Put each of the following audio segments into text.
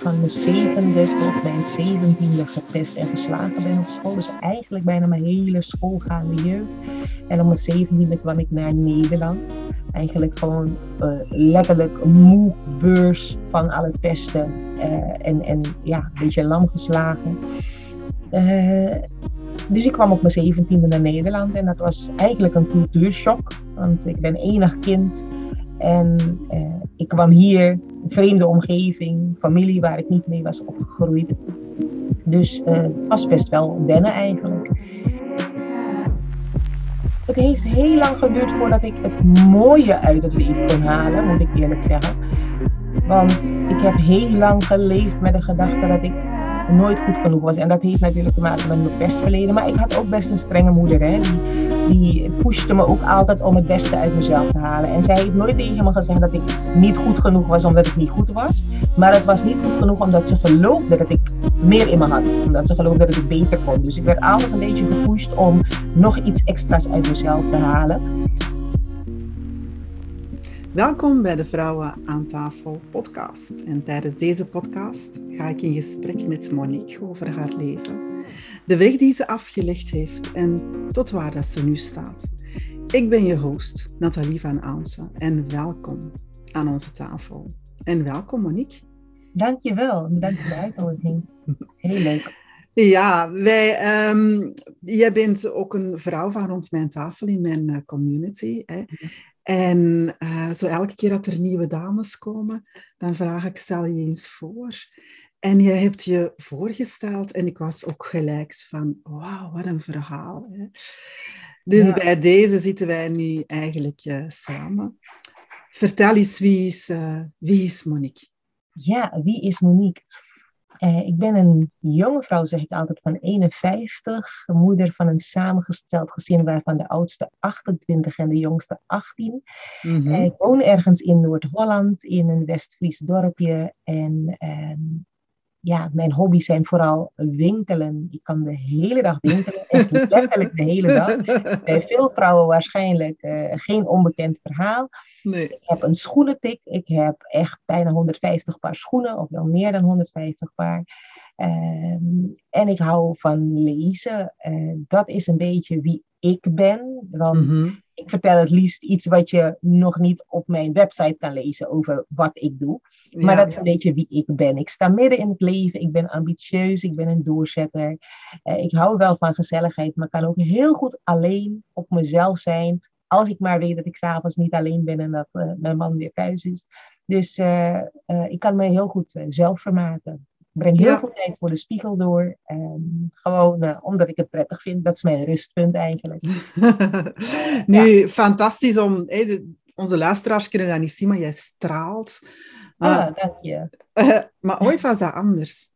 van mijn zevende tot mijn zeventiende gepest en geslagen ben op school. Dus eigenlijk bijna mijn hele schoolgaande jeugd. En op mijn zeventiende kwam ik naar Nederland. Eigenlijk gewoon uh, letterlijk moe beurs van alle pesten. Uh, en, en ja, een beetje lam geslagen. Uh, dus ik kwam op mijn zeventiende naar Nederland en dat was eigenlijk een cultuurshock. Want ik ben enig kind en uh, ik kwam hier, een vreemde omgeving, familie waar ik niet mee was opgegroeid. Dus uh, het was best wel wennen eigenlijk. Het heeft heel lang geduurd voordat ik het mooie uit het leven kon halen, moet ik eerlijk zeggen. Want ik heb heel lang geleefd met de gedachte dat ik nooit goed genoeg was. En dat heeft natuurlijk te maken met mijn pestverleden. Maar ik had ook best een strenge moeder. Hè? Die, die pushte me ook altijd om het beste uit mezelf te halen. En zij heeft nooit tegen me gezegd dat ik niet goed genoeg was omdat ik niet goed was. Maar het was niet goed genoeg omdat ze geloofde dat ik meer in me had. Omdat ze geloofde dat ik beter kon. Dus ik werd altijd een beetje gepusht om nog iets extra's uit mezelf te halen. Welkom bij de Vrouwen aan tafel podcast. En tijdens deze podcast ga ik in gesprek met Monique over haar leven, de weg die ze afgelegd heeft en tot waar dat ze nu staat. Ik ben je host, Nathalie van Aansen, en welkom aan onze tafel. En welkom Monique. Dankjewel, bedankt voor de uitnodiging. Heel leuk. Ja, wij, um, jij bent ook een vrouw van rond mijn tafel in mijn uh, community. Hè? En uh, zo elke keer dat er nieuwe dames komen, dan vraag ik, stel je eens voor. En je hebt je voorgesteld en ik was ook gelijk van, wauw, wat een verhaal. Hè? Dus ja. bij deze zitten wij nu eigenlijk uh, samen. Vertel eens, wie is, uh, wie is Monique? Ja, wie is Monique? Uh, ik ben een jonge vrouw, zeg ik altijd, van 51. Moeder van een samengesteld gezin waarvan de oudste 28 en de jongste 18. Mm-hmm. Uh, ik woon ergens in Noord-Holland, in een West-Fries dorpje. En uh, ja, mijn hobby's zijn vooral winkelen. Ik kan de hele dag winkelen, echt letterlijk de hele dag. Bij veel vrouwen waarschijnlijk geen onbekend verhaal. Nee. Ik heb een schoenentik. Ik heb echt bijna 150 paar schoenen, of wel meer dan 150 paar. Um, en ik hou van lezen. Uh, dat is een beetje wie ik ben. Want mm-hmm. Ik vertel het liefst iets wat je nog niet op mijn website kan lezen over wat ik doe. Maar ja, dat is een beetje wie ik ben. Ik sta midden in het leven. Ik ben ambitieus. Ik ben een doorzetter. Uh, ik hou wel van gezelligheid, maar kan ook heel goed alleen op mezelf zijn als ik maar weet dat ik s'avonds niet alleen ben en dat uh, mijn man weer thuis is. Dus uh, ik kan me heel goed zelf vermaken. Ik breng heel ja. veel tijd voor de spiegel door. gewoon omdat ik het prettig vind. Dat is mijn rustpunt eigenlijk. nu, ja. fantastisch om... Hey, de, onze luisteraars kunnen dat niet zien, maar jij straalt. Ah, dank je. maar ooit was dat anders.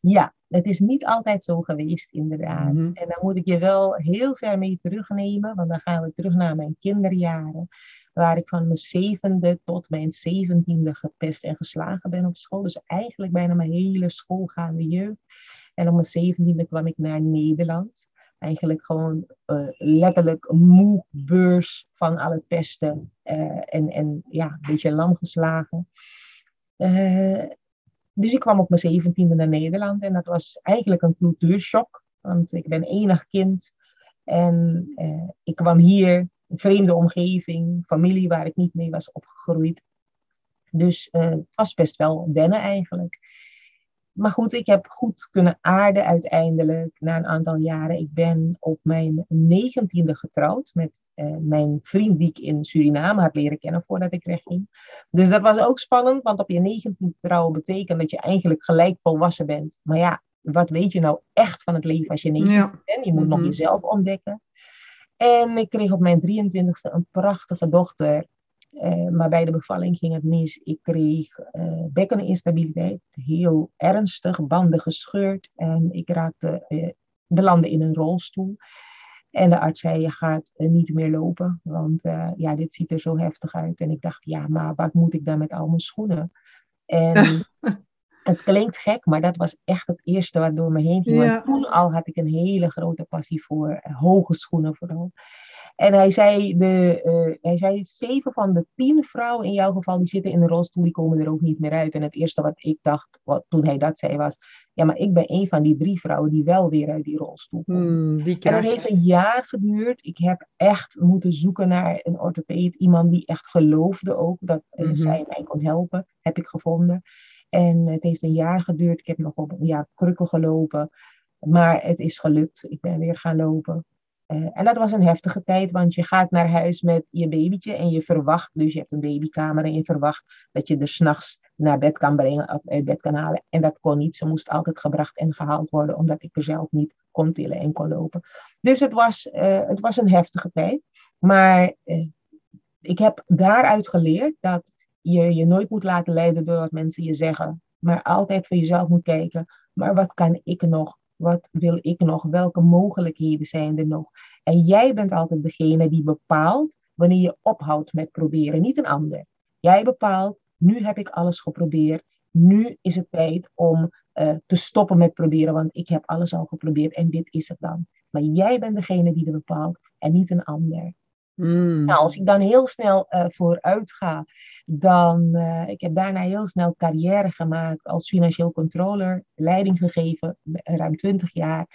Ja, het is niet altijd zo geweest, inderdaad. Mm-hmm. En dan moet ik je wel heel ver mee terugnemen, want dan gaan we terug naar mijn kinderjaren, waar ik van mijn zevende tot mijn zeventiende gepest en geslagen ben op school. Dus eigenlijk bijna mijn hele schoolgaande jeugd. En op mijn zeventiende kwam ik naar Nederland. Eigenlijk gewoon uh, letterlijk moe beurs van alle pesten uh, en, en ja, een beetje lam geslagen. Uh, dus ik kwam op mijn zeventiende naar Nederland en dat was eigenlijk een cultuurshock. Want ik ben enig kind en ik kwam hier, een vreemde omgeving, familie waar ik niet mee was opgegroeid. Dus uh, het was best wel wennen eigenlijk. Maar goed, ik heb goed kunnen aarden uiteindelijk na een aantal jaren. Ik ben op mijn negentiende getrouwd met uh, mijn vriend die ik in Suriname had leren kennen voordat ik wegging. Dus dat was ook spannend, want op je negentiende trouwen betekent dat je eigenlijk gelijk volwassen bent. Maar ja, wat weet je nou echt van het leven als je 19 ja. bent? Je moet nog jezelf ontdekken. En ik kreeg op mijn 23ste een prachtige dochter. Maar bij de bevalling ging het mis. Ik kreeg uh, bekkeninstabiliteit, heel ernstig, banden gescheurd. En ik raakte, uh, belandde in een rolstoel. En de arts zei, je gaat niet meer lopen, want ja, dit ziet er zo heftig uit. En ik dacht, ja, maar wat moet ik dan met al mijn schoenen? En het klinkt gek, maar dat was echt het eerste wat door me heen ging. Ja. Want toen al had ik een hele grote passie voor hoge schoenen vooral. En hij zei, de, uh, hij zei, zeven van de tien vrouwen in jouw geval, die zitten in een rolstoel, die komen er ook niet meer uit. En het eerste wat ik dacht, wat, toen hij dat zei, was, ja, maar ik ben een van die drie vrouwen die wel weer uit die rolstoel komen. Hmm, die en dat heeft een jaar geduurd. Ik heb echt moeten zoeken naar een orthopeed, iemand die echt geloofde ook dat mm zij mij kon helpen, heb ik gevonden. En het heeft een jaar geduurd. Ik heb nog op een jaar krukkel gelopen. Maar het is gelukt. Ik ben weer gaan lopen. Uh, en dat was een heftige tijd, want je gaat naar huis met je babytje en je verwacht, dus je hebt een babykamer en je verwacht dat je er s'nachts naar bed kan brengen of uit bed kan halen. En dat kon niet. Ze moest altijd gebracht en gehaald worden, omdat ik er zelf niet kon tillen en kon lopen. Dus het was, uh, het was een heftige tijd. Maar uh, ik heb daaruit geleerd dat je je nooit moet laten leiden door wat mensen je zeggen, maar altijd voor jezelf moet kijken, maar wat kan ik nog? Wat wil ik nog? Welke mogelijkheden zijn er nog? En jij bent altijd degene die bepaalt wanneer je ophoudt met proberen, niet een ander. Jij bepaalt, nu heb ik alles geprobeerd. Nu is het tijd om uh, te stoppen met proberen, want ik heb alles al geprobeerd en dit is het dan. Maar jij bent degene die er bepaalt en niet een ander. Mm. Nou, als ik dan heel snel uh, vooruit ga, dan uh, ik heb daarna heel snel carrière gemaakt als financieel controller, leiding gegeven, ruim 20 jaar.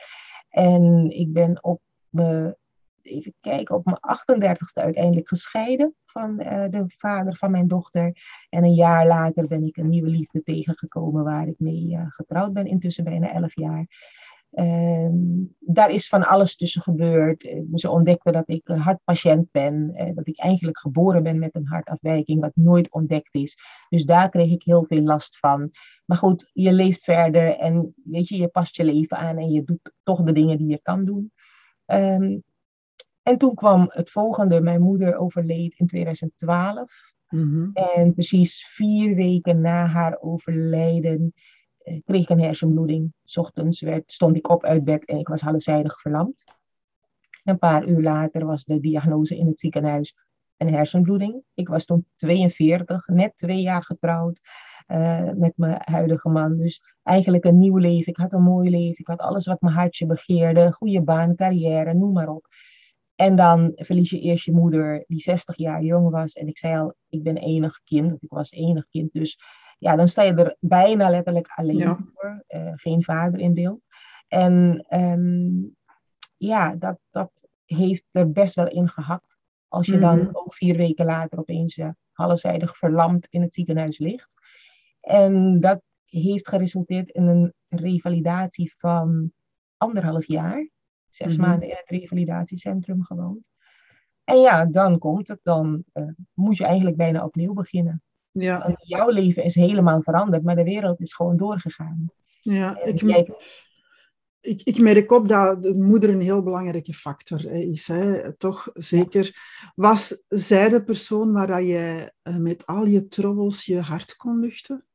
En ik ben op me, even kijken, op mijn 38ste uiteindelijk gescheiden van de vader van mijn dochter. En een jaar later ben ik een nieuwe liefde tegengekomen waar ik mee getrouwd ben, intussen bijna 11 jaar. Uh, daar is van alles tussen gebeurd. Eh, ze ontdekten dat ik hartpatiënt ben, uh, dat ik eigenlijk geboren ben met een hartafwijking, wat nooit ontdekt is. Dus daar kreeg ik heel veel last van. Maar goed, je leeft verder en weet je, je past je leven aan en je doet toch de dingen die je kan doen. Um, en toen kwam het volgende. Mijn moeder overleed in 2012. Mm -hmm. En precies vier weken na haar overlijden eh, kreeg ik een hersenbloeding. S ochtends werd, stond ik op uit bed en ik was halfzijdig verlamd. Een paar uur later was de diagnose in het ziekenhuis een hersenbloeding. Ik was toen 42, net twee jaar getrouwd uh, met mijn huidige man. Dus eigenlijk een nieuw leven. Ik had een mooi leven. Ik had alles wat mijn hartje begeerde. Goede baan, carrière, noem maar op. En dan verlies je eerst je moeder, die 60 jaar jong was. En ik zei al, ik ben enig kind. Ik was enig kind. Dus ja, dan sta je er bijna letterlijk alleen voor. Uh, geen vader in beeld. En um, ja, dat, dat heeft er best wel in gehakt. Als je dan mhm. ook vier weken later opeens uh, halfzijdig verlamd in het ziekenhuis ligt. En dat heeft geresulteerd in een revalidatie van anderhalf jaar. Zes mhm. maanden in het revalidatiecentrum gewoond. En ja, dan komt het. Dan uh, moet je eigenlijk bijna opnieuw beginnen. Ja. En jouw leven is helemaal veranderd, maar de wereld is gewoon doorgegaan. Ja, ik, ik, ik merk op dat de moeder een heel belangrijke factor is. Hè. Toch zeker. Was zij de persoon waar je eh, met al je troubles je hart kon luchten?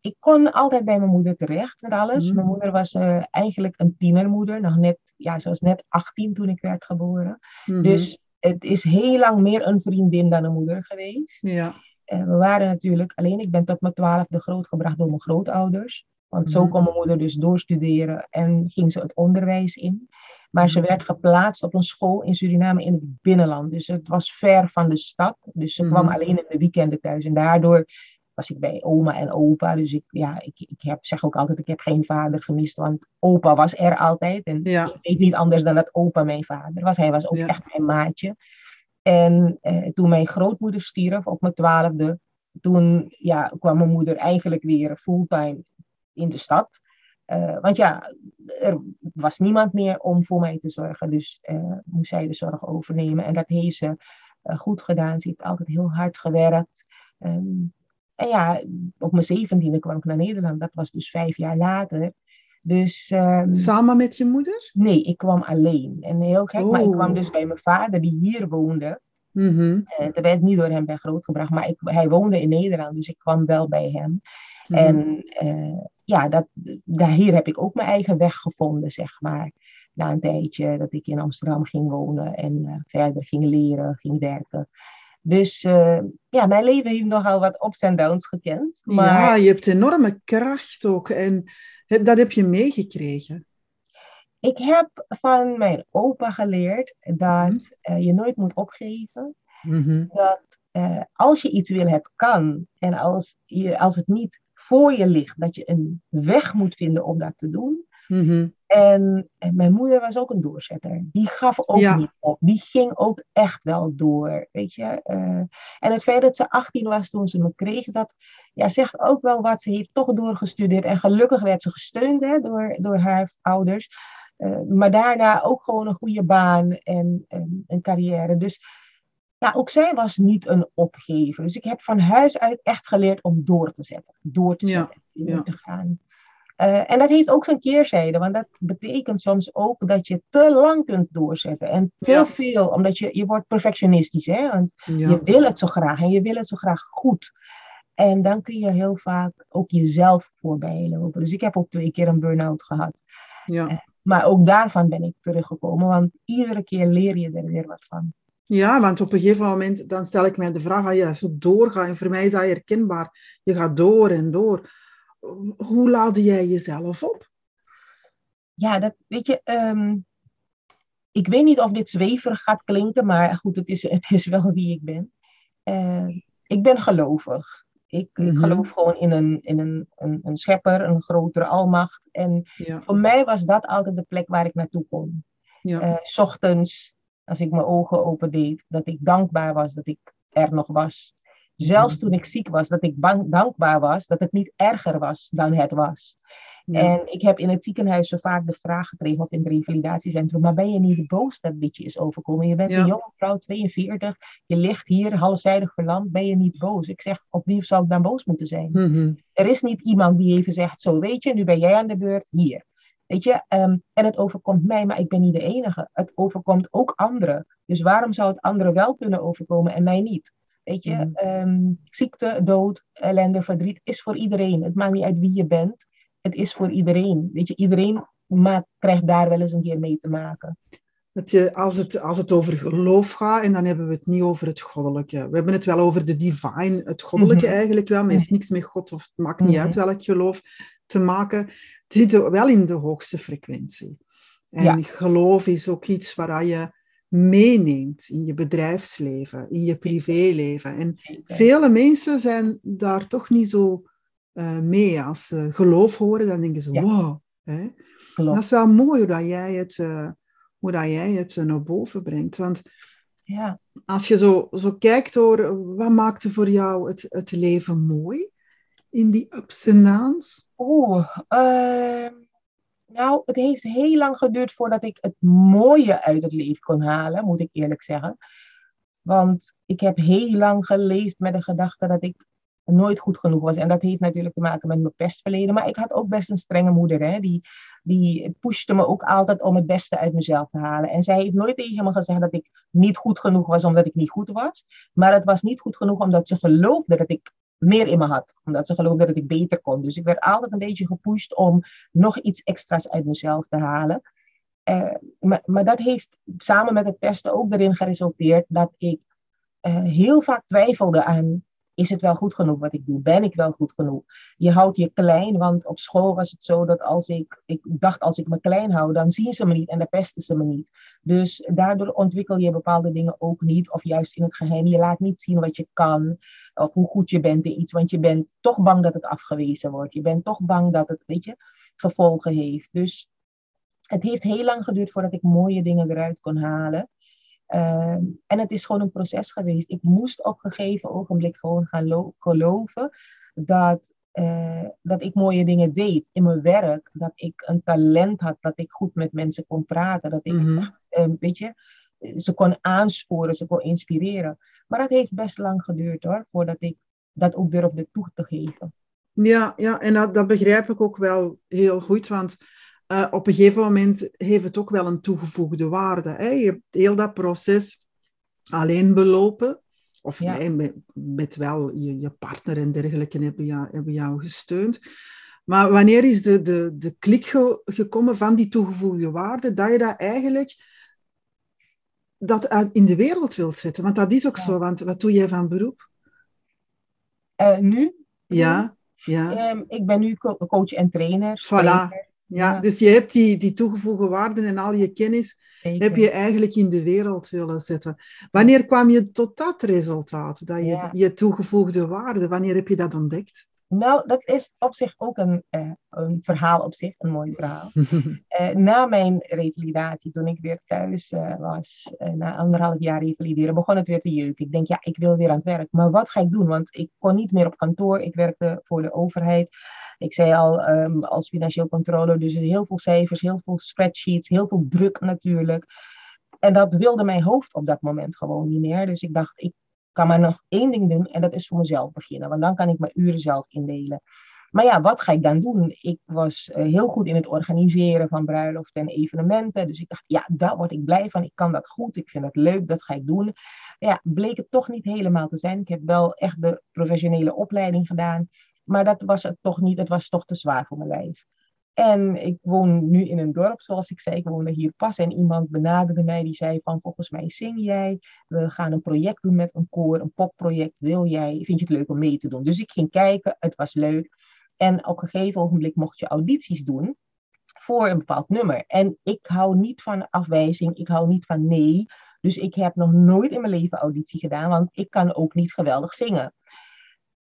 Ik kon altijd bij mijn moeder terecht met alles. Mhm. Mijn moeder was uh, eigenlijk een tienermoeder. Nog net, ja, ze was net 18 toen ik werd geboren. Mhm. Dus het is heel lang meer een vriendin dan een moeder geweest. Ja. Eh, we waren natuurlijk alleen, ik ben tot mijn twaalfde grootgebracht door mijn grootouders. Want zo mhm. kon mijn moeder dus doorstuderen en ging ze het onderwijs in. Maar ze mhm. werd geplaatst op een school in Suriname in het binnenland. Dus het was ver van de stad. Dus ze kwam mhm. alleen in de weekenden thuis. En daardoor was ik bij oma en opa. Dus ik, ja, ik, ik heb, zeg ook altijd, ik heb geen vader gemist. Want opa was er altijd. En ik weet niet anders dan dat opa mijn vader was. Hij was ook echt mijn maatje. En eh, toen mijn grootmoeder stierf op mijn twaalfde, toen ja, kwam mijn moeder eigenlijk weer fulltime in de stad. Uh, want ja, er was niemand meer om voor mij te zorgen. Dus uh, moest zij de zorg overnemen. En dat heeft ze uh, goed gedaan. Ze heeft altijd heel hard gewerkt. Um, en ja, op mijn zeventiende kwam ik naar Nederland. Dat was dus vijf jaar later. Dus, um, Samen met je moeder? Nee, ik kwam alleen. En heel gek, maar ik kwam oh. dus bij mijn vader die hier woonde. Mm -hmm. uh, dat werd niet door hem bij grootgebracht, maar ik, hij woonde in Nederland, dus ik kwam wel bij hem. Mm -hmm. En uh, ja, dat, daar, hier heb ik ook mijn eigen weg gevonden, zeg maar. Na een tijdje dat ik in Amsterdam ging wonen en uh, verder ging leren, ging werken. Dus ja, mijn leven heeft nogal wat ups en downs gekend. Maar... Ja, je hebt enorme kracht ook. En dat heb je meegekregen. Ik heb van mijn opa geleerd dat Mhm. eh, je nooit moet opgeven. Mhm. Dat eh, als je iets wil, het kan. En als, je, als het niet voor je ligt, dat je een weg moet vinden om dat te doen. Mhm. En, en mijn moeder was ook een doorzetter. Die gaf ook Ja. niet op. Die ging ook echt wel door. Weet je? Eh, en het feit dat ze 18 was toen ze me kreeg, dat ja, zegt ook wel wat. Ze heeft toch doorgestudeerd. En gelukkig werd ze gesteund hè, door, door haar ouders. Eh, maar daarna ook gewoon een goede baan en, en een carrière. Dus ja, ook zij was niet een opgever. Dus ik heb van huis uit echt geleerd om door te zetten. Door te Ja, zetten. door ja. te gaan. Eh, en dat heeft ook zijn keerzijde, want dat betekent soms ook dat je te lang kunt doorzetten en te Ja. veel, omdat je, je wordt perfectionistisch, hè? Want Ja. je wil het zo graag en je wil het zo graag goed. En dan kun je heel vaak ook jezelf voorbij lopen. Dus ik heb ook twee keer een burn-out gehad. Ja. Maar ook daarvan ben ik teruggekomen, want iedere keer leer je er weer wat van. ja, want op een gegeven moment dan stel ik mij de vraag, als je zo doorgaat, en voor mij is dat herkenbaar, je gaat door en door. Hoe laadde jij jezelf op? Ja, dat weet je. ehm, ik weet niet of dit zweverig gaat klinken, maar goed, het is, het is wel wie ik ben. Eh, ik ben gelovig. Ik, Mhm. geloof gewoon in, een, in een, een, een schepper, een grotere almacht. En Ja, voor mij was dat altijd de plek waar ik naartoe kon. ja, Eh, 's ochtends, als ik mijn ogen opendeed, dat ik dankbaar was dat ik er nog was. Zelfs Mhm. toen ik ziek was, dat ik bang, dankbaar was dat het niet erger was dan het was. ja. En ik heb in het ziekenhuis zo vaak de vraag gekregen, of in het revalidatiecentrum, maar ben je niet boos dat dit je is overkomen? Je bent Ja. een jonge vrouw, 42, je ligt hier halfzijdig verlamd, ben je niet boos? Ik zeg, opnieuw zou ik dan boos moeten zijn? Mhm. Er is niet iemand die even zegt, zo weet je, nu ben jij aan de beurt, hier. Weet je, ehm, en het overkomt mij, maar ik ben niet de enige. Het overkomt ook anderen. Dus waarom zou het anderen wel kunnen overkomen en mij niet? Weet je, Mhm. ehm, ziekte, dood, ellende, verdriet is voor iedereen. Het maakt niet uit wie je bent. Het is voor iedereen. Weet je, iedereen maakt, krijgt daar wel eens een keer mee te maken. Dat je, als, het, als het over geloof gaat, en dan hebben we het niet over het goddelijke. We hebben het wel over de divine, het goddelijke Mhm. eigenlijk wel, maar het heeft niks met God of het maakt niet Mhm. uit welk geloof te maken. Het zit wel in de hoogste frequentie. En Ja. geloof is ook iets waar je meeneemt in je bedrijfsleven, in je privéleven. En vele mensen zijn daar toch niet zo eh, mee. Als ze geloof horen, dan denken ze, Ja. wow. Hè? Dat is wel mooi hoe dat jij het, eh, hoe dat jij het naar boven brengt. Want Ja. als je zo, zo kijkt door, wat maakte voor jou het, het leven mooi? In die ups en downs? Ehm, nou, het heeft heel lang geduurd voordat ik het mooie uit het leven kon halen, moet ik eerlijk zeggen. Want ik heb heel lang geleefd met de gedachte dat ik nooit goed genoeg was. En dat heeft natuurlijk te maken met mijn pestverleden. Maar ik had ook best een strenge moeder. Hè? Die, die pushte me ook altijd om het beste uit mezelf te halen. En zij heeft nooit tegen me gezegd dat ik niet goed genoeg was omdat ik niet goed was. Maar het was niet goed genoeg omdat ze geloofde dat ik meer in me had. Omdat ze geloofde dat ik beter kon. Dus ik werd altijd een beetje gepusht om nog iets extra's uit mezelf te halen. Uh, maar, maar, dat heeft samen met het testen ook erin geresulteerd dat ik uh, heel vaak twijfelde aan is het wel goed genoeg wat ik doe? Ben ik wel goed genoeg? Je houdt je klein, want op school was het zo dat als ik, ik dacht als ik me klein hou, dan zien ze me niet en dan pesten ze me niet. Dus daardoor ontwikkel je bepaalde dingen ook niet, of juist in het geheim. Je laat niet zien wat je kan, of hoe goed je bent in iets, want je bent toch bang dat het afgewezen wordt. Je bent toch bang dat het, weet je, gevolgen heeft. Dus het heeft heel lang geduurd voordat ik mooie dingen eruit kon halen. Uh, en het is gewoon een proces geweest. Ik moest op een gegeven ogenblik gewoon gaan geloven dat, uh, dat ik mooie dingen deed in mijn werk. Dat ik een talent had, dat ik goed met mensen kon praten. Dat ik, Mhm. uh, weet je, ze kon aansporen, ze kon inspireren. Maar dat heeft best lang geduurd hoor, voordat ik dat ook durfde toe te geven. Ja, ja en dat, dat begrijp ik ook wel heel goed, want uh, op een gegeven moment heeft het ook wel een toegevoegde waarde. Hè? Je hebt heel dat proces alleen belopen, of Ja. nee, met, met wel je, je partner en dergelijke hebben jou, hebben jou gesteund. Maar wanneer is de, de, de klik ge, gekomen van die toegevoegde waarde, dat je dat eigenlijk dat uit in de wereld wilt zetten? Want dat is ook Ja. zo, want wat doe jij van beroep? Uh, nu? Ja, ja. Um, ik ben nu co coach en trainer. Voilà. Ja, dus je hebt die, die toegevoegde waarden en al je kennis heb je eigenlijk in de wereld willen zetten. Wanneer kwam je tot dat resultaat, dat je, je toegevoegde waarde, wanneer heb je dat ontdekt? Nou, dat is op zich ook een, uh, een verhaal op zich, een mooi verhaal. uh, na mijn revalidatie, toen ik weer thuis uh, was, na anderhalf jaar revalideren, begon het weer te jeuken. Ik denk, ja, ik wil weer aan het werk. Maar wat ga ik doen? Want ik kon niet meer op kantoor. Ik werkte voor de overheid. Ik zei al, um, als financieel controller, dus heel veel cijfers, heel veel spreadsheets, heel veel druk natuurlijk. En dat wilde mijn hoofd op dat moment gewoon niet meer. Dus ik dacht, ik kan maar nog één ding doen en dat is voor mezelf beginnen. Want dan kan ik mijn uren zelf indelen. Maar ja, wat ga ik dan doen? Ik was uh, heel goed in het organiseren van bruiloften en evenementen. Dus ik dacht, ja, daar word ik blij van. Ik kan dat goed. Ik vind het leuk. Dat ga ik doen. Ja, bleek het toch niet helemaal te zijn. Ik heb wel echt de professionele opleiding gedaan. Maar dat was het toch niet. Het was toch te zwaar voor mijn lijf. En ik woon nu in een dorp, zoals ik zei, ik woonde hier pas. En iemand benaderde mij, die zei van, volgens mij zing jij. We gaan een project doen met een koor, een popproject. Wil jij, vind je het leuk om mee te doen? Dus ik ging kijken, het was leuk. En op een gegeven ogenblik mocht je audities doen voor een bepaald nummer. En ik hou niet van afwijzing, ik hou niet van nee. Dus ik heb nog nooit in mijn leven auditie gedaan, want ik kan ook niet geweldig zingen.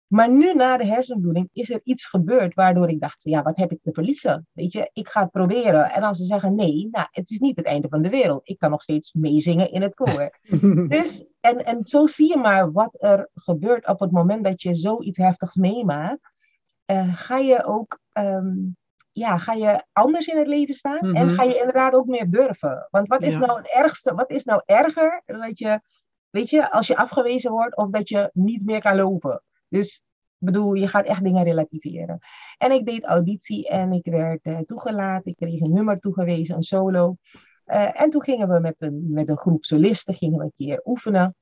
Maar nu na de hersenbloeding is er iets gebeurd waardoor ik dacht, ja, wat heb ik te verliezen? Weet je, ik ga het proberen. En als ze zeggen nee, nou, het is niet het einde van de wereld. Ik kan nog steeds meezingen in het koor. dus, en, en zo zie je maar wat er gebeurt op het moment dat je zoiets heftigs meemaakt. Uh, ga je ook ehm, ja, ga je anders in het leven staan en mhm. ga je inderdaad ook meer durven. Want wat is nou het ergste? Wat is nou erger dat je, weet je, als je afgewezen wordt of dat je niet meer kan lopen? Dus bedoel, je gaat echt dingen relativeren. En ik deed auditie en ik werd uh, toegelaten. Ik kreeg een nummer toegewezen, een solo. Uh, en toen gingen we met een, met een groep solisten gingen we een keer oefenen.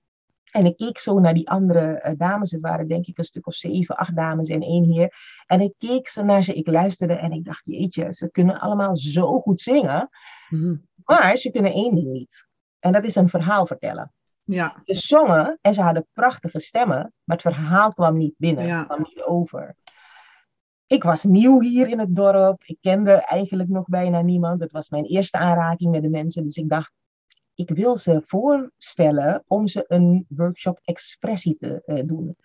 En ik keek zo naar die andere uh, dames. Het waren denk ik een stuk of zeven, acht dames en één heer. En ik keek ze naar ze, ik luisterde en ik dacht, jeetje, ze kunnen allemaal zo goed zingen. Mm Maar ze kunnen één ding niet. En dat is een verhaal vertellen. Ja. Ze zongen en ze hadden prachtige stemmen, maar het verhaal kwam niet binnen, kwam niet over. Ik was nieuw hier in het dorp. Ik kende eigenlijk nog bijna niemand. Het was mijn eerste aanraking met de mensen. Dus ik dacht, ik wil ze voorstellen om ze een workshop expressie te uh, doen.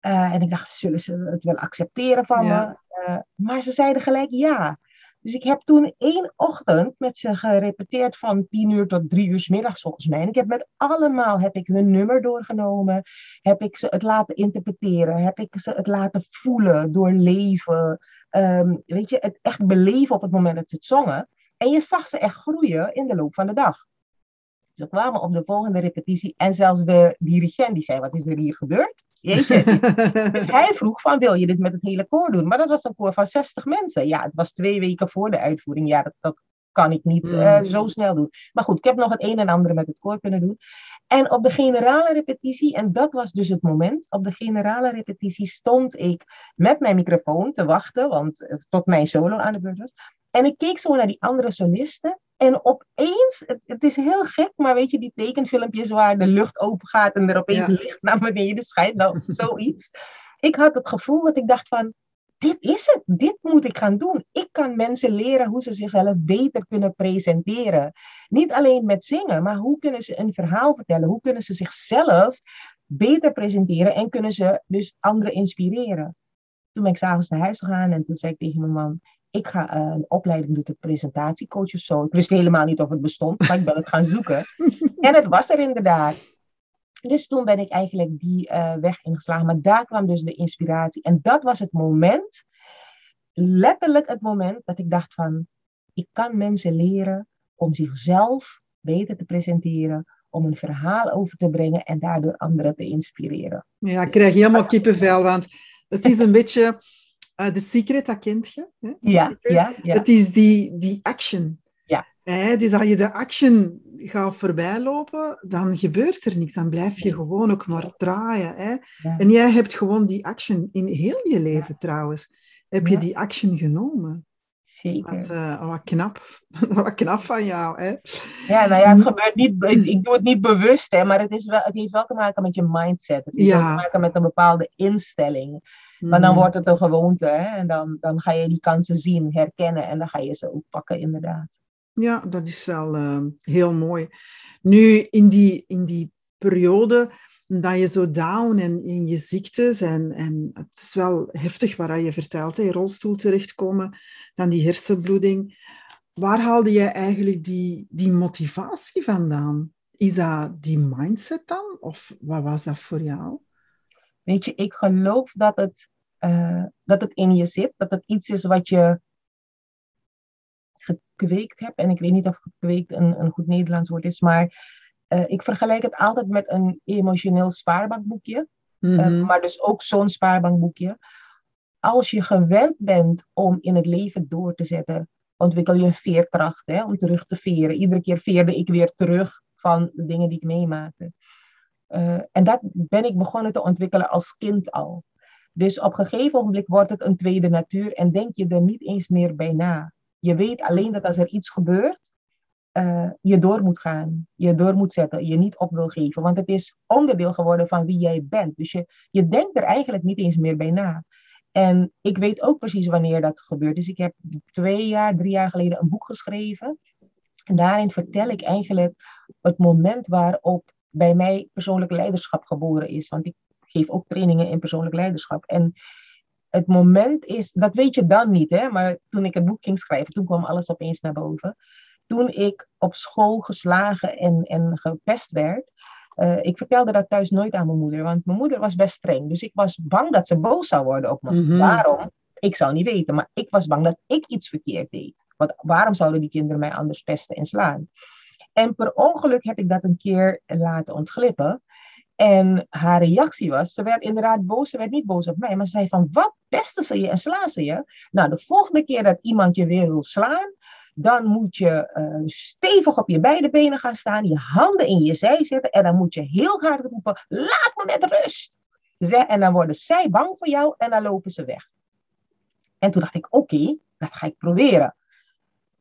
Uh, en ik dacht, zullen ze het wel accepteren van me? Uh, maar ze zeiden gelijk ja. Dus ik heb toen één ochtend met ze gerepeteerd van tien uur tot drie uur middags volgens mij. En ik heb met allemaal heb ik hun nummer doorgenomen. Heb ik ze het laten interpreteren. Heb ik ze het laten voelen, doorleven. Um, weet je, het echt beleven op het moment dat ze het zongen. En je zag ze echt groeien in de loop van de dag. Ze kwamen op de volgende repetitie en zelfs de dirigent die zei, wat is er hier gebeurd? Jeetje. dus hij vroeg van, wil je dit met het hele koor doen? Maar dat was een koor van 60 mensen. Ja, het was twee weken voor de uitvoering. Ja, dat, dat kan ik niet uh, zo snel doen. Maar goed, ik heb nog het een en ander met het koor kunnen doen. En op de generale repetitie, en dat was dus het moment, op de generale repetitie stond ik met mijn microfoon te wachten, want eh, tot mijn solo aan de beurt was. En ik keek zo naar die andere solisten. En opeens, het, het, is heel gek, maar weet je, die tekenfilmpjes waar de lucht open gaat en er opeens licht naar beneden schijnt, nou, zoiets. Ik had het gevoel dat ik dacht van, dit is het, dit moet ik gaan doen. Ik kan mensen leren hoe ze zichzelf beter kunnen presenteren. Niet alleen met zingen, maar hoe kunnen ze een verhaal vertellen? Hoe kunnen ze zichzelf beter presenteren en kunnen ze dus anderen inspireren? Toen ben ik s'avonds naar huis gegaan en toen zei ik tegen mijn man, ik ga uh, een opleiding doen tot presentatiecoach of zo. Ik wist helemaal niet of het bestond, maar ik ben het gaan zoeken. en het was er inderdaad. Dus toen ben ik eigenlijk die uh, weg ingeslagen. Maar daar kwam dus de inspiratie. En dat was het moment, letterlijk het moment, dat ik dacht van, ik kan mensen leren om zichzelf beter te presenteren, om een verhaal over te brengen en daardoor anderen te inspireren. Ja, ik krijg helemaal kippenvel, want het is een beetje uh, The Secret, dat kent je. Hè? Ja, ja, ja. Het is die, die action. Ja. Hè? Dus als je de action gaat voorbijlopen, dan gebeurt er niks. Dan blijf je gewoon ook maar draaien. Hè? Ja. En jij hebt gewoon die action in heel je leven trouwens. Heb je die action genomen? Zeker. Wat, uh, wat, knap. wat knap van jou, hè? Ja, nou ja, het gebeurt niet... Ik doe het niet bewust, hè, maar het, is wel, het heeft wel te maken met je mindset. Het heeft ja. wel te maken met een bepaalde instelling. Maar dan wordt het een gewoonte hè? en dan, dan ga je die kansen zien, herkennen en dan ga je ze ook pakken, inderdaad. Ja, dat is wel uh, heel mooi. Nu, in die, in die periode dat je zo down en in je ziektes en, en het is wel heftig wat je vertelt, in rolstoel terechtkomen, dan die hersenbloeding. Waar haalde je eigenlijk die, die motivatie vandaan? Is dat die mindset dan? Of wat was dat voor jou? Weet je, ik geloof dat het, uh, dat het in je zit. Dat het iets is wat je gekweekt hebt. En ik weet niet of gekweekt een, een goed Nederlands woord is. Maar uh, ik vergelijk het altijd met een emotioneel spaarbankboekje. Mm -hmm. uh, maar dus ook zo'n spaarbankboekje. Als je gewend bent om in het leven door te zetten, ontwikkel je een veerkracht hè, om terug te veren. Iedere keer veerde ik weer terug van de dingen die ik meemaakte. Uh, en dat ben ik begonnen te ontwikkelen als kind al. Dus op een gegeven moment wordt het een tweede natuur en denk je er niet eens meer bij na. Je weet alleen dat als er iets gebeurt, uh, je door moet gaan, je door moet zetten, je niet op wil geven. Want het is onderdeel geworden van wie jij bent. Dus je, je denkt er eigenlijk niet eens meer bij na. En ik weet ook precies wanneer dat gebeurt. Dus ik heb twee jaar, drie jaar geleden een boek geschreven. En daarin vertel ik eigenlijk het moment waarop bij mij persoonlijk leiderschap geboren is. Want ik geef ook trainingen in persoonlijk leiderschap. En het moment is, dat weet je dan niet, hè? maar toen ik het boek ging schrijven, toen kwam alles opeens naar boven. Toen ik op school geslagen en, en gepest werd, uh, ik vertelde dat thuis nooit aan mijn moeder, want mijn moeder was best streng. Dus ik was bang dat ze boos zou worden op me. Mm-hmm. Waarom? Ik zou niet weten, maar ik was bang dat ik iets verkeerd deed. Want waarom zouden die kinderen mij anders pesten en slaan? En per ongeluk heb ik dat een keer laten ontglippen. En haar reactie was, ze werd inderdaad boos, ze werd niet boos op mij, maar ze zei van, wat pesten ze je en slaan ze je? Nou, de volgende keer dat iemand je weer wil slaan, dan moet je uh, stevig op je beide benen gaan staan, je handen in je zij zetten en dan moet je heel hard roepen, laat me met rust. En dan worden zij bang voor jou en dan lopen ze weg. En toen dacht ik, oké, dat ga ik proberen.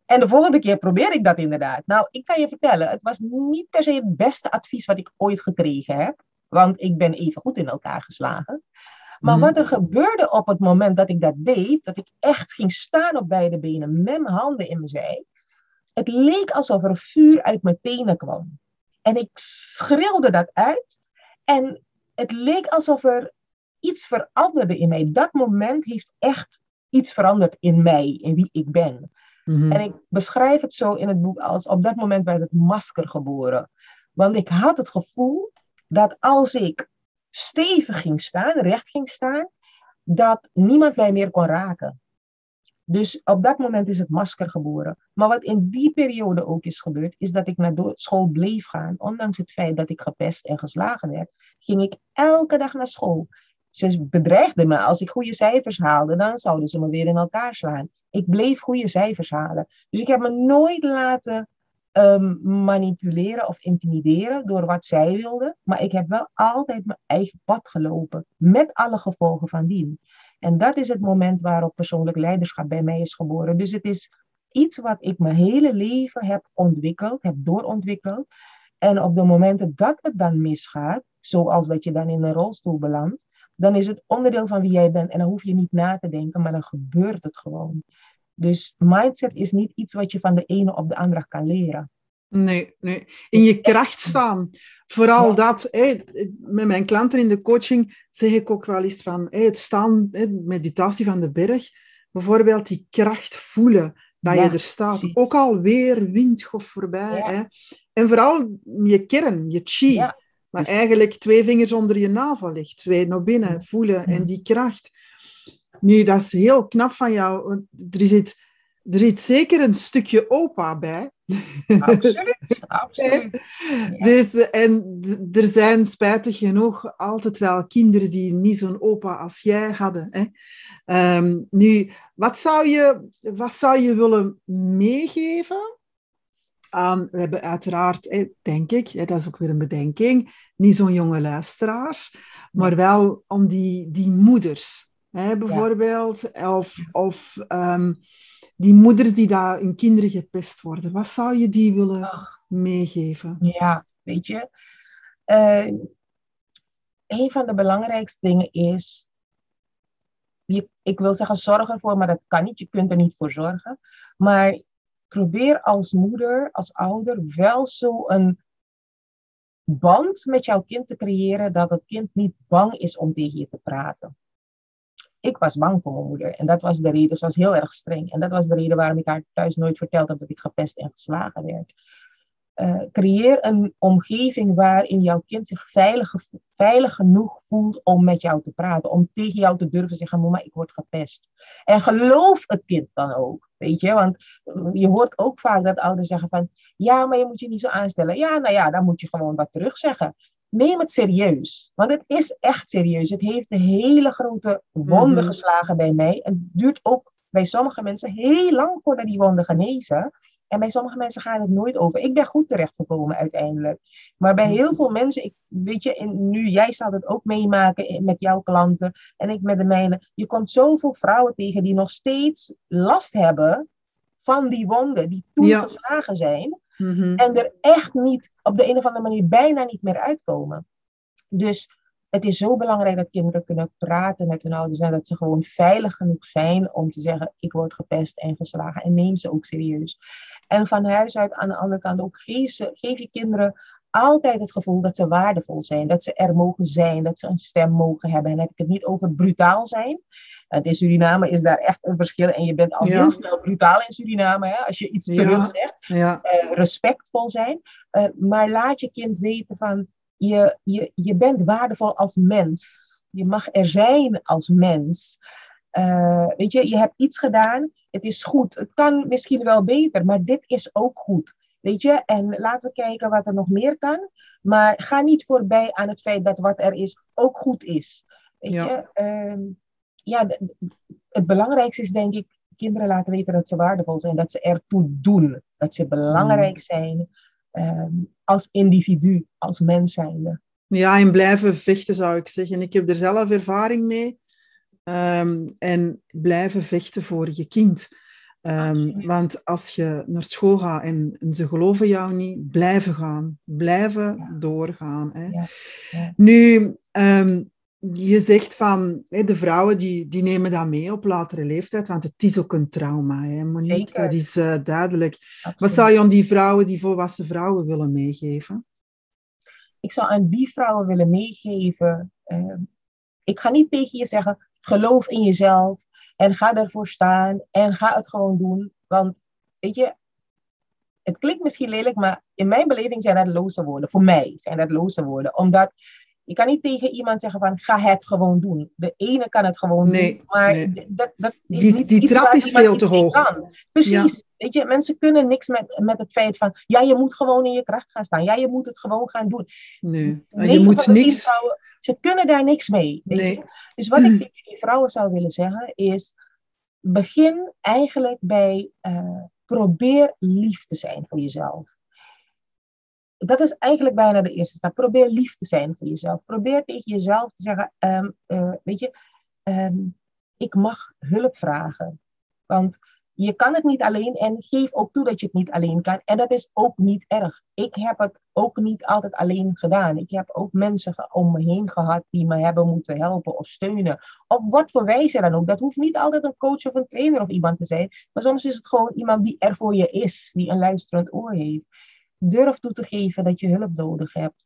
En de volgende keer probeer ik dat inderdaad. Nou, ik kan je vertellen, het was niet per se het beste advies wat ik ooit gekregen heb. Want ik ben even goed in elkaar geslagen. Maar wat er gebeurde op het moment dat ik dat deed, dat ik echt ging staan op beide benen met mijn handen in mijn zij, het leek alsof er vuur uit mijn tenen kwam. En ik schreeuwde dat uit en het leek alsof er iets veranderde in mij. Dat moment heeft echt iets veranderd in mij, in wie ik ben. Mm-hmm. En ik beschrijf het zo in het boek als op dat moment werd het masker geboren. Want ik had het gevoel dat als ik stevig ging staan, recht ging staan, dat niemand mij meer kon raken. Dus op dat moment is het masker geboren. Maar wat in die periode ook is gebeurd, is dat ik naar school bleef gaan. Ondanks het feit dat ik gepest en geslagen werd, ging ik elke dag naar school. Ze bedreigden me. Als ik goede cijfers haalde, dan zouden ze me weer in elkaar slaan. Ik bleef goede cijfers halen. Dus ik heb me nooit laten um, manipuleren of intimideren door wat zij wilden. Maar ik heb wel altijd mijn eigen pad gelopen. Met alle gevolgen van dien. En dat is het moment waarop persoonlijk leiderschap bij mij is geboren. Dus het is iets wat ik mijn hele leven heb ontwikkeld, heb doorontwikkeld. En op de momenten dat het dan misgaat, zoals dat je dan in een rolstoel belandt, dan is het onderdeel van wie jij bent. En dan hoef je niet na te denken, maar dan gebeurt het gewoon. Dus mindset is niet iets wat je van de ene op de andere kan leren. Nee, nee. In je kracht staan. Vooral ja. dat, met mijn klanten in de coaching zeg ik ook wel eens van het staan, meditatie van de berg, bijvoorbeeld die kracht voelen dat ja, je er staat. Ook al weer windgolf voorbij. Ja. Hè. En vooral je kern, je chi. Maar dus... eigenlijk twee vingers onder je navel ligt, twee naar binnen voelen en die kracht. Nu, dat is heel knap van jou. Want er zit, er zit zeker een stukje opa bij. Absoluut, absoluut. Ja. Dus, en er zijn spijtig genoeg altijd wel kinderen die niet zo'n opa als jij hadden. Hè. Um, nu, wat zou, je, wat zou je willen meegeven? Um, we hebben uiteraard, denk ik, dat is ook weer een bedenking, niet zo'n jonge luisteraars, maar wel om die, die moeders hè, bijvoorbeeld. Ja. Of, of um, die moeders die daar hun kinderen gepest worden. Wat zou je die willen Ach. meegeven? Ja, weet je. Uh, een van de belangrijkste dingen is je, ik wil zeggen zorg ervoor, maar dat kan niet. Je kunt er niet voor zorgen. Maar probeer als moeder, als ouder, wel zo een band met jouw kind te creëren dat het kind niet bang is om tegen je te praten. Ik was bang voor mijn moeder en dat was de reden. Ze was heel erg streng en dat was de reden waarom ik haar thuis nooit vertelde dat ik gepest en geslagen werd. Uh, creëer een omgeving waarin jouw kind zich veilig, veilig genoeg voelt om met jou te praten. Om tegen jou te durven zeggen, mama, ik word gepest. En geloof het kind dan ook, weet je. Want je hoort ook vaak dat ouders zeggen van, ja, maar je moet je niet zo aanstellen. Ja, nou ja, dan moet je gewoon wat terug zeggen. Neem het serieus, want het is echt serieus. Het heeft een hele grote wonden mhm. geslagen bij mij. Het duurt ook bij sommige mensen heel lang voordat die wonden genezen. En bij sommige mensen gaat het nooit over. Ik ben goed terechtgekomen uiteindelijk. Maar bij heel veel mensen, ik, weet je, nu jij zal het ook meemaken met jouw klanten en ik met de mijne. Je komt zoveel vrouwen tegen die nog steeds last hebben van die wonden die toen geslagen zijn. Mhm. En er echt niet, op de een of andere manier, bijna niet meer uitkomen. Dus het is zo belangrijk dat kinderen kunnen praten met hun ouders en dat ze gewoon veilig genoeg zijn om te zeggen: Ik word gepest en geslagen. En neem ze ook serieus. En van huis uit aan de andere kant ook geef, ze, geef je kinderen altijd het gevoel dat ze waardevol zijn, dat ze er mogen zijn, dat ze een stem mogen hebben. En dan heb ik het niet over brutaal zijn. Want in Suriname is daar echt een verschil. En je bent al heel snel brutaal in Suriname, hè, als je iets terug zegt. Ja. Uh, respectvol zijn. Uh, maar laat je kind weten van, je, je, je bent waardevol als mens. Je mag er zijn als mens. Uh, weet je, je hebt iets gedaan, het is goed. Het kan misschien wel beter, maar dit is ook goed. Weet je, en laten we kijken wat er nog meer kan. Maar ga niet voorbij aan het feit dat wat er is ook goed is. Weet ja. je, uh, ja, het belangrijkste is denk ik kinderen laten weten dat ze waardevol zijn, dat ze ertoe doen, dat ze belangrijk mm. zijn um, als individu, als mens zijnde. Ja, en blijven vechten zou ik zeggen. Ik heb er zelf ervaring mee. Um, en blijven vechten voor je kind. Um, want als je naar school gaat en, en, ze geloven jou niet, blijven gaan. Blijven ja. doorgaan. Hè. Ja. Ja. Nu, um, je zegt van hè, de vrouwen die, die nemen dat mee op latere leeftijd, want het is ook een trauma, hè, Monique? Zeker. Dat is uh, duidelijk. Absoluut. Wat zou je aan die vrouwen, die volwassen vrouwen, willen meegeven? Ik zou aan die vrouwen willen meegeven. Uh, ik ga niet tegen je zeggen: geloof in jezelf en ga ervoor staan en ga het gewoon doen. Want weet je, het klinkt misschien lelijk, maar in mijn beleving zijn dat loze woorden. Voor mij zijn dat loze woorden. Omdat je kan niet tegen iemand zeggen van ga het gewoon doen. De ene kan het gewoon doen, maar dat, dat is die, niet die trap is veel te hoog. Kan. Precies. Weet je, mensen kunnen niks met, met het feit van ja, je moet gewoon in je kracht gaan staan. Ja, je moet het gewoon gaan doen. Nee, je moet niks. Vrouwen, ze kunnen daar niks mee. Weet nee. je? Dus wat ik tegen die vrouwen zou willen zeggen is begin eigenlijk bij uh, probeer lief te zijn voor jezelf dat is eigenlijk bijna de eerste stap. Probeer lief te zijn voor jezelf. Probeer tegen jezelf te zeggen, ehm, eh, weet je, ehm, ik mag hulp vragen. Want je kan het niet alleen en geef ook toe dat je het niet alleen kan. En dat is ook niet erg. Ik heb het ook niet altijd alleen gedaan. Ik heb ook mensen om me heen gehad die me hebben moeten helpen of steunen. Op wat voor wijze dan ook. Dat hoeft niet altijd een coach of een trainer of iemand te zijn. Maar soms is het gewoon iemand die er voor je is, die een luisterend oor heeft durf toe te geven dat je hulp nodig hebt.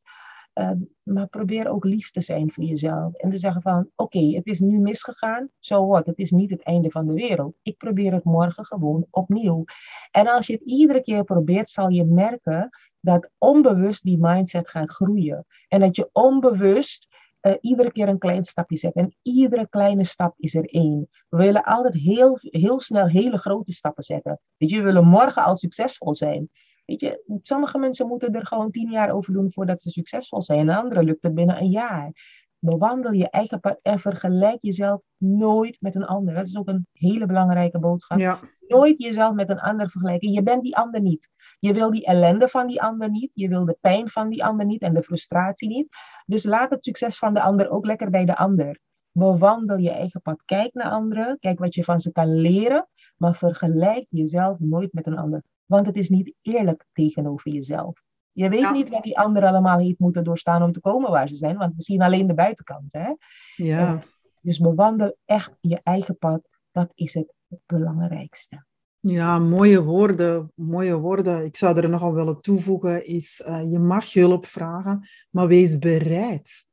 Ehm, maar probeer ook lief te zijn voor jezelf. En te zeggen van, oké, het is nu misgegaan, zo wat. Het is niet het einde van de wereld. Ik probeer het morgen gewoon opnieuw. En als je het iedere keer probeert, zal je merken dat onbewust die mindset gaat groeien. En dat je onbewust uh, iedere keer een klein stapje zet. En iedere kleine stap is er één. We willen altijd heel, heel snel hele grote stappen zetten. Weet je, we willen morgen al succesvol zijn. Weet je, sommige mensen moeten er gewoon tien jaar over doen voordat ze succesvol zijn. En anderen lukt het binnen een jaar. Bewandel je eigen pad en vergelijk jezelf nooit met een ander. Dat is ook een hele belangrijke boodschap. Ja. Nooit jezelf met een ander vergelijken. Je bent die ander niet. Je wil die ellende van die ander niet. Je wil de pijn van die ander niet en de frustratie niet. Dus laat het succes van de ander ook lekker bij de ander. Bewandel je eigen pad. Kijk naar anderen. Kijk wat je van ze kan leren. Maar vergelijk jezelf nooit met een ander. Want het is niet eerlijk tegenover jezelf. Je weet niet wat die ander allemaal heeft moeten doorstaan om te komen waar ze zijn, want we zien alleen de buitenkant. Hè? Ja. Dus bewandel echt je eigen pad. Dat is het belangrijkste. Ja, mooie woorden, mooie woorden. Ik zou er nogal willen toevoegen, is uh, je mag hulp vragen, maar wees bereid.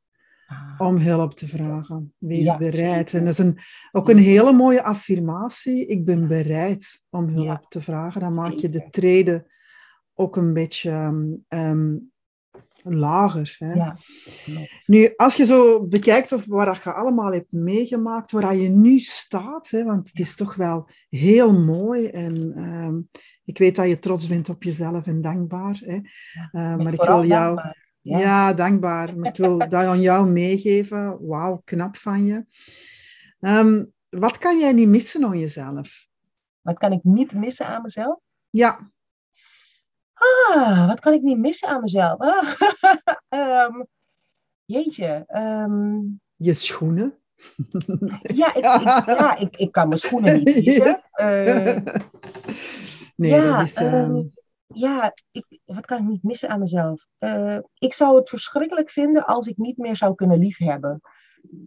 Om hulp te vragen. Wees bereid. En dat is een, ook een hele mooie affirmatie. Ik ben bereid om hulp te vragen. Dan maak je de treden ook een beetje um, lager. Hè? Ja, nu, als je zo bekijkt of wat je allemaal hebt meegemaakt, waar je nu staat, hè, want het is toch wel heel mooi en ehm, ik weet dat je trots bent op jezelf en dankbaar. Hè? Uh, maar ik wil jou... Ja. dankbaar. Maar ik wil dat aan jou meegeven. Wauw, knap van je. Um, wat kan jij niet missen aan jezelf? Wat kan ik niet missen aan mezelf? Ja. Ah, wat kan ik niet missen aan mezelf? Ah, jeetje. Um... Je schoenen? ja, ik, ik, ja ik, ik kan mijn schoenen niet kiezen. Uh, nee, ja, dat is... Ja ik, wat kan ik niet missen aan mezelf? Uh, ik zou het verschrikkelijk vinden als ik niet meer zou kunnen liefhebben.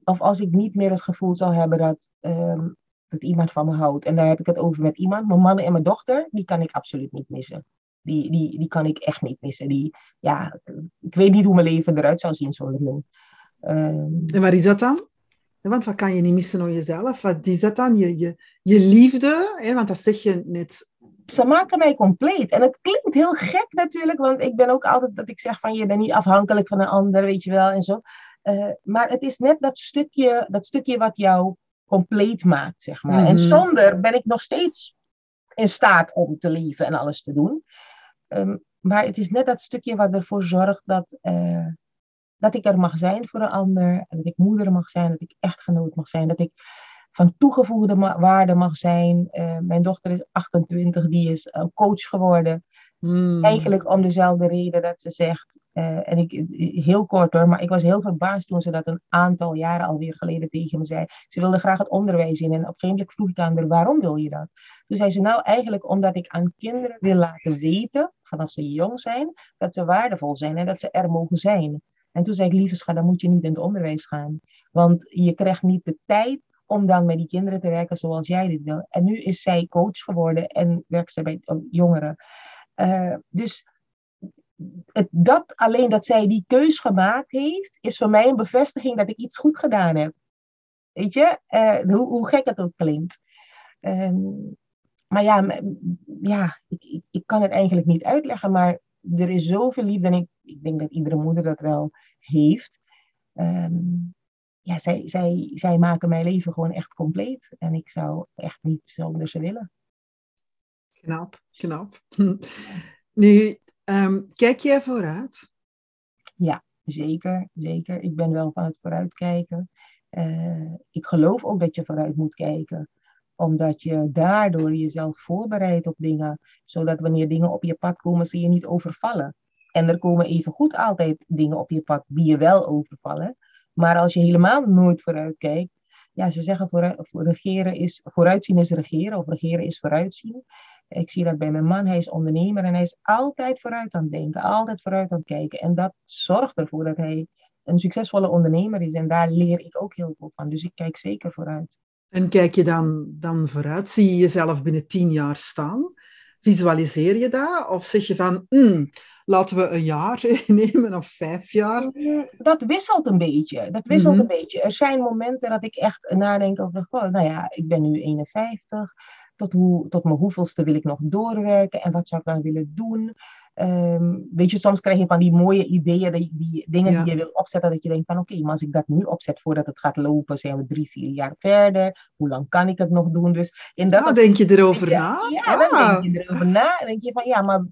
Of als ik niet meer het gevoel zou hebben dat, um, dat iemand van me houdt. En daar heb ik het over met iemand. Mijn man en mijn dochter, die kan ik absoluut niet missen. Die, die, die kan ik echt niet missen. Die, ja, ik weet niet hoe mijn leven eruit zou zien zonder hun. Um, en waar is dat dan? Want wat kan je niet missen aan jezelf? Wat is dat dan? Je, je, je liefde, hè? want dat zeg je net. Ze maken mij compleet. En het klinkt heel gek natuurlijk, want ik ben ook altijd dat ik zeg van je bent niet afhankelijk van een ander, weet je wel, en zo. Uh, maar het is net dat stukje, dat stukje wat jou compleet maakt, zeg maar. En mhm. zonder ben ik nog steeds in staat om te leven en alles te doen. Ehm, maar het is net dat stukje wat ervoor zorgt dat, uh, dat ik er mag zijn voor een ander. Dat ik moeder mag zijn, dat ik echtgenoot mag zijn. Dat ik van toegevoegde waarde mag zijn. Uh, mijn dochter is 28, die is uh, coach geworden. Hmm. Eigenlijk om dezelfde reden dat ze zegt, uh, en ik, heel kort hoor, maar ik was heel verbaasd toen ze dat een aantal jaren alweer geleden tegen me zei. Ze wilde graag het onderwijs in en op een gegeven moment vroeg ik aan haar, waarom wil je dat? Toen zei ze, nou eigenlijk omdat ik aan kinderen wil laten weten, vanaf ze jong zijn, dat ze waardevol zijn en dat ze er mogen zijn. En toen zei ik, lieve schat, dan moet je niet in het onderwijs gaan. Want je krijgt niet de tijd om dan met die kinderen te werken zoals jij dit wil. En nu is zij coach geworden en werkt ze bij jongeren. Uh, dus het, dat alleen dat zij die keus gemaakt heeft, is voor mij een bevestiging dat ik iets goed gedaan heb. Weet je, uh, hoe, hoe, gek het ook klinkt. Um, maar ja, ja ik, ik, ik, kan het eigenlijk niet uitleggen, maar er is zoveel liefde en ik, ik denk dat iedere moeder dat wel heeft. Um, ja, zij, zij, zij maken mijn leven gewoon echt compleet en ik zou echt niet zonder ze willen. Knap, knap. Nu, um, kijk jij vooruit? Ja, zeker, zeker. Ik ben wel van het vooruitkijken. Uh, ik geloof ook dat je vooruit moet kijken omdat je daardoor jezelf voorbereidt op dingen, zodat wanneer dingen op je pad komen, ze je niet overvallen. En er komen even goed altijd dingen op je pad die je wel overvallen. Maar als je helemaal nooit vooruit kijkt, ja, ze zeggen voor, voor regeren is, vooruitzien is regeren of regeren is vooruitzien. Ik zie dat bij mijn man, hij is ondernemer en hij is altijd vooruit aan het denken, altijd vooruit aan het kijken. En dat zorgt ervoor dat hij een succesvolle ondernemer is en daar leer ik ook heel veel van. Dus ik kijk zeker vooruit. En kijk je dan, dan vooruit? Zie je jezelf binnen tien jaar staan? Visualiseer je dat? Of zeg je van, hmm, laten we een jaar nemen of vijf jaar? Mm, dat wisselt een beetje. Dat wisselt mhm. een beetje. Er zijn momenten dat ik echt nadenk over, nou ja, ik ben nu 51. Tot, hoe, tot mijn hoeveelste wil ik nog doorwerken en wat zou ik dan willen doen? Um, weet je, soms krijg je van die mooie ideeën, die, die dingen die je wil opzetten, dat je denkt van oké, maar als ik dat nu opzet voordat het gaat lopen, zijn we drie, vier jaar verder. Hoe lang kan ik het nog doen? Dus in dat ah, denk je erover na? Ja, dan denk je erover na. Dan denk je van ja, maar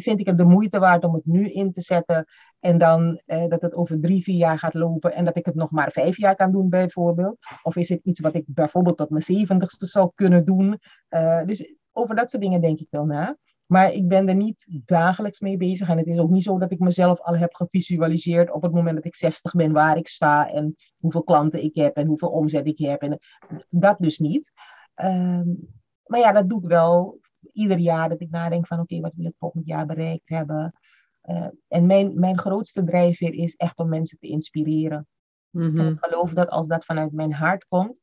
vind ik het de moeite waard om het nu in te zetten en dan eh, dat het over drie, vier jaar gaat lopen en dat ik het nog maar vijf jaar kan doen bijvoorbeeld? Of is het iets wat ik bijvoorbeeld tot mijn zeventigste zou kunnen doen? Uh, dus over dat soort dingen denk ik wel na. Maar ik ben er niet dagelijks mee bezig. En het is ook niet zo dat ik mezelf al heb gevisualiseerd op het moment dat ik 60 ben, waar ik sta en hoeveel klanten ik heb en hoeveel omzet ik heb. En dat dus niet. Ehm, maar ja, dat doe ik wel ieder jaar dat ik nadenk van oké, wat wil ik volgend jaar bereikt hebben. Uh, en mijn, mijn grootste drijfveer is echt om mensen te inspireren. En ik geloof dat als dat vanuit mijn hart komt,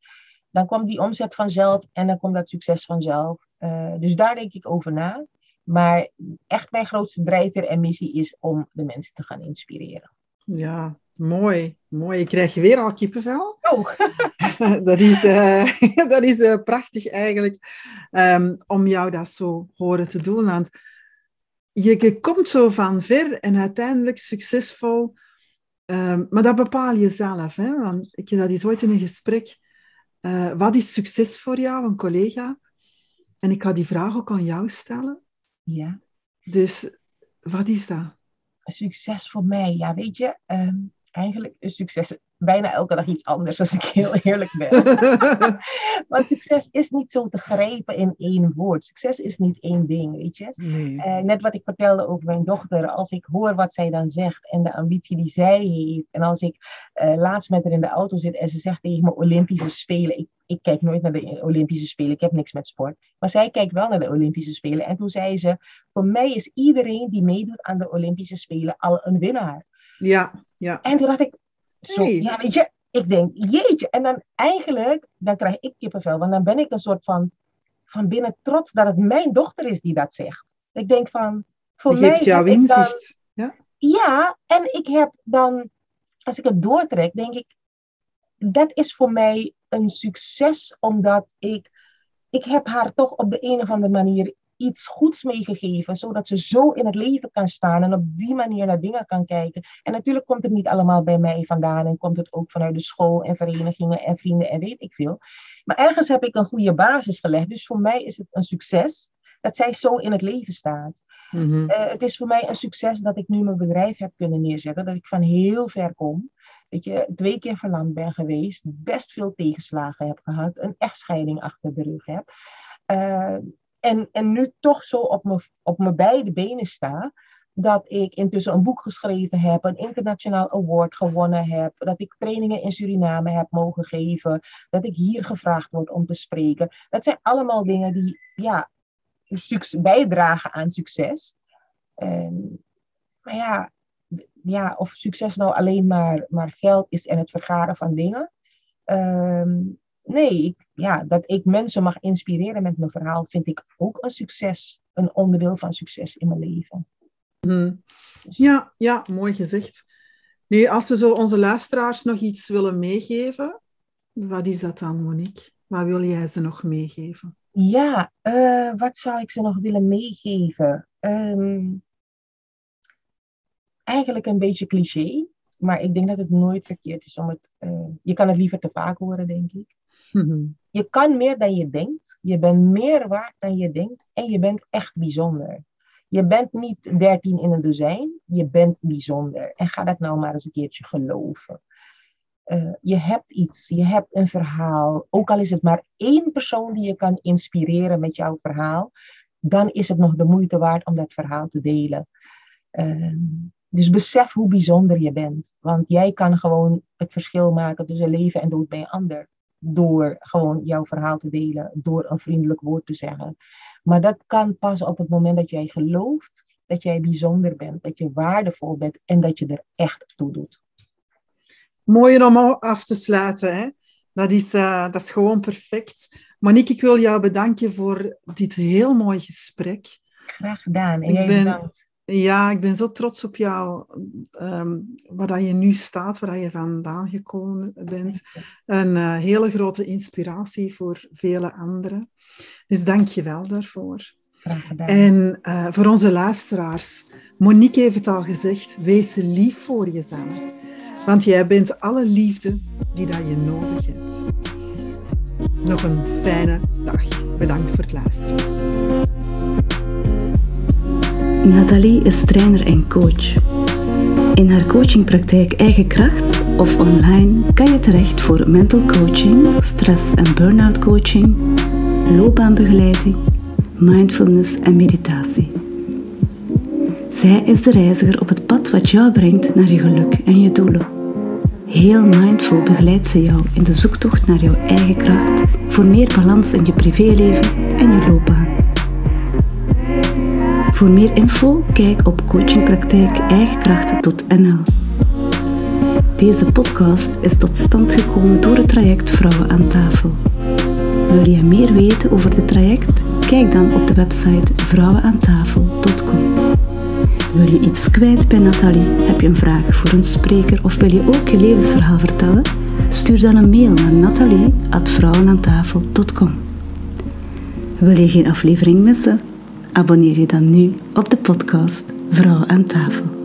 dan komt die omzet vanzelf en dan komt dat succes vanzelf. Uh, dus daar denk ik over na. Maar echt mijn grootste drijver en missie is om de mensen te gaan inspireren. Ja, mooi. Mooi. Ik krijg weer al kippenvel. Oh. dat is, uh, dat is uh, prachtig eigenlijk um, om jou dat zo horen te doen. Want je, je komt zo van ver en uiteindelijk succesvol. Um, maar dat bepaal je zelf. Hè? Want ik heb dat eens ooit in een gesprek. Uh, wat is succes voor jou, een collega? En ik ga die vraag ook aan jou stellen. Ja. Dus wat is dat? Succes voor mij, ja, weet je, um, eigenlijk is succes bijna elke dag iets anders, als ik heel eerlijk ben. Want succes is niet zo te grijpen in één woord. Succes is niet één ding, weet je. Nee. Uh, net wat ik vertelde over mijn dochter, als ik hoor wat zij dan zegt en de ambitie die zij heeft, en als ik uh, laatst met haar in de auto zit en ze zegt tegen me Olympische Spelen, ik, ik kijk nooit naar de Olympische Spelen, ik heb niks met sport, maar zij kijkt wel naar de Olympische Spelen. En toen zei ze, voor mij is iedereen die meedoet aan de Olympische Spelen al een winnaar. Ja, ja. En toen dacht ik, zo, ja, weet je, ik denk, jeetje. En dan eigenlijk, dan krijg ik kippenvel, want dan ben ik een soort van, van binnen trots dat het mijn dochter is die dat zegt. Ik denk van, voor Die mij geeft jou heb ik dan- inzicht. Ja? ja, en ik heb dan, als ik het doortrek, denk ik, dat is voor mij een succes, omdat ik, ik heb haar toch op de een of andere manier iets goeds meegegeven, zodat ze zo in het leven kan staan en op die manier naar dingen kan kijken. En natuurlijk komt het niet allemaal bij mij vandaan en komt het ook vanuit de school en verenigingen en vrienden en weet ik veel. Maar ergens heb ik een goede basis gelegd, dus voor mij is het een succes dat zij zo in het leven staat. Mhm. Eh, het is voor mij een succes dat ik nu mijn bedrijf heb kunnen neerzetten. Dat ik van heel ver kom. Dat je twee keer verlamd ben geweest. Best veel tegenslagen heb gehad. Een echtscheiding achter de rug heb. Eh, en, en nu toch zo op mijn, op beide benen sta. Dat ik intussen een boek geschreven heb. Een internationaal award gewonnen heb. Dat ik trainingen in Suriname heb mogen geven. Dat ik hier gevraagd word om te spreken. Dat zijn allemaal dingen die ja, bijdragen aan succes. Ehm, maar ja, ja, of succes nou alleen maar, maar geld is en het vergaren van dingen. Ehm, nee, ik, ja, dat ik mensen mag inspireren met mijn verhaal vind ik ook een succes. Een onderdeel van succes in mijn leven. Mhm. Ja, ja, mooi gezegd. Nu, als we zo onze luisteraars nog iets willen meegeven, wat is dat dan, Monique? Wat wil jij ze nog meegeven? Ja, eh, wat zou ik ze nog willen meegeven? Ehm, eigenlijk een beetje cliché, maar ik denk dat het nooit verkeerd is om het. eh, je kan het liever te vaak horen, denk ik. Je kan meer dan je denkt. Je bent meer waard dan je denkt. En je bent echt bijzonder. Je bent niet dertien in een dozijn. Je bent bijzonder. En ga dat nou maar eens een keertje geloven. Eh, je hebt iets. Je hebt een verhaal. Ook al is het maar één persoon die je kan inspireren met jouw verhaal. Dan is het nog de moeite waard om dat verhaal te delen. Ehm, dus besef hoe bijzonder je bent. Want jij kan gewoon het verschil maken tussen leven en dood bij een ander door gewoon jouw verhaal te delen, door een vriendelijk woord te zeggen. Maar dat kan pas op het moment dat jij gelooft dat jij bijzonder bent, dat je waardevol bent en dat je er echt toe doet. Mooi om af te sluiten. Hè? Dat, is, eh, dat is gewoon perfect. Monique, ik wil jou bedanken voor dit heel mooi gesprek. Graag gedaan en Ik jij ben- bedankt. Ja, ik ben zo trots op jou, ehm, waar dat je nu staat, waar dat je vandaan gekomen bent. Een eh, hele grote inspiratie voor vele anderen. Dus dank je wel daarvoor. En eh, voor onze luisteraars, Monique heeft het al gezegd, wees lief voor jezelf. Want jij bent alle liefde die dat je nodig hebt. Nog een fijne dag. Bedankt voor het luisteren. Nathalie is trainer en coach. In haar coachingpraktijk Eigen Kracht of online kan je terecht voor mental coaching, stress- en burn-out coaching, loopbaanbegeleiding, mindfulness en meditatie. Zij is de reiziger op het pad wat jou brengt naar je geluk en je doelen. Heel mindful begeleidt ze jou in de zoektocht naar jouw eigen kracht voor meer balans in je privéleven en je loopbaan. Voor meer info kijk op coachingpraktijk eigenkrachten.nl. Deze podcast is tot stand gekomen door het traject Vrouwen aan tafel. Wil je meer weten over dit traject? Kijk dan op de website vrouwenaantafel.com. Wil je iets kwijt bij Nathalie? Heb je een vraag voor een spreker of wil je ook je levensverhaal vertellen? Stuur dan een mail naar nathalie.vrouwenaantafel.com. Wil je geen aflevering missen? Abonneer je dan nu op de podcast Vrouwen aan tafel.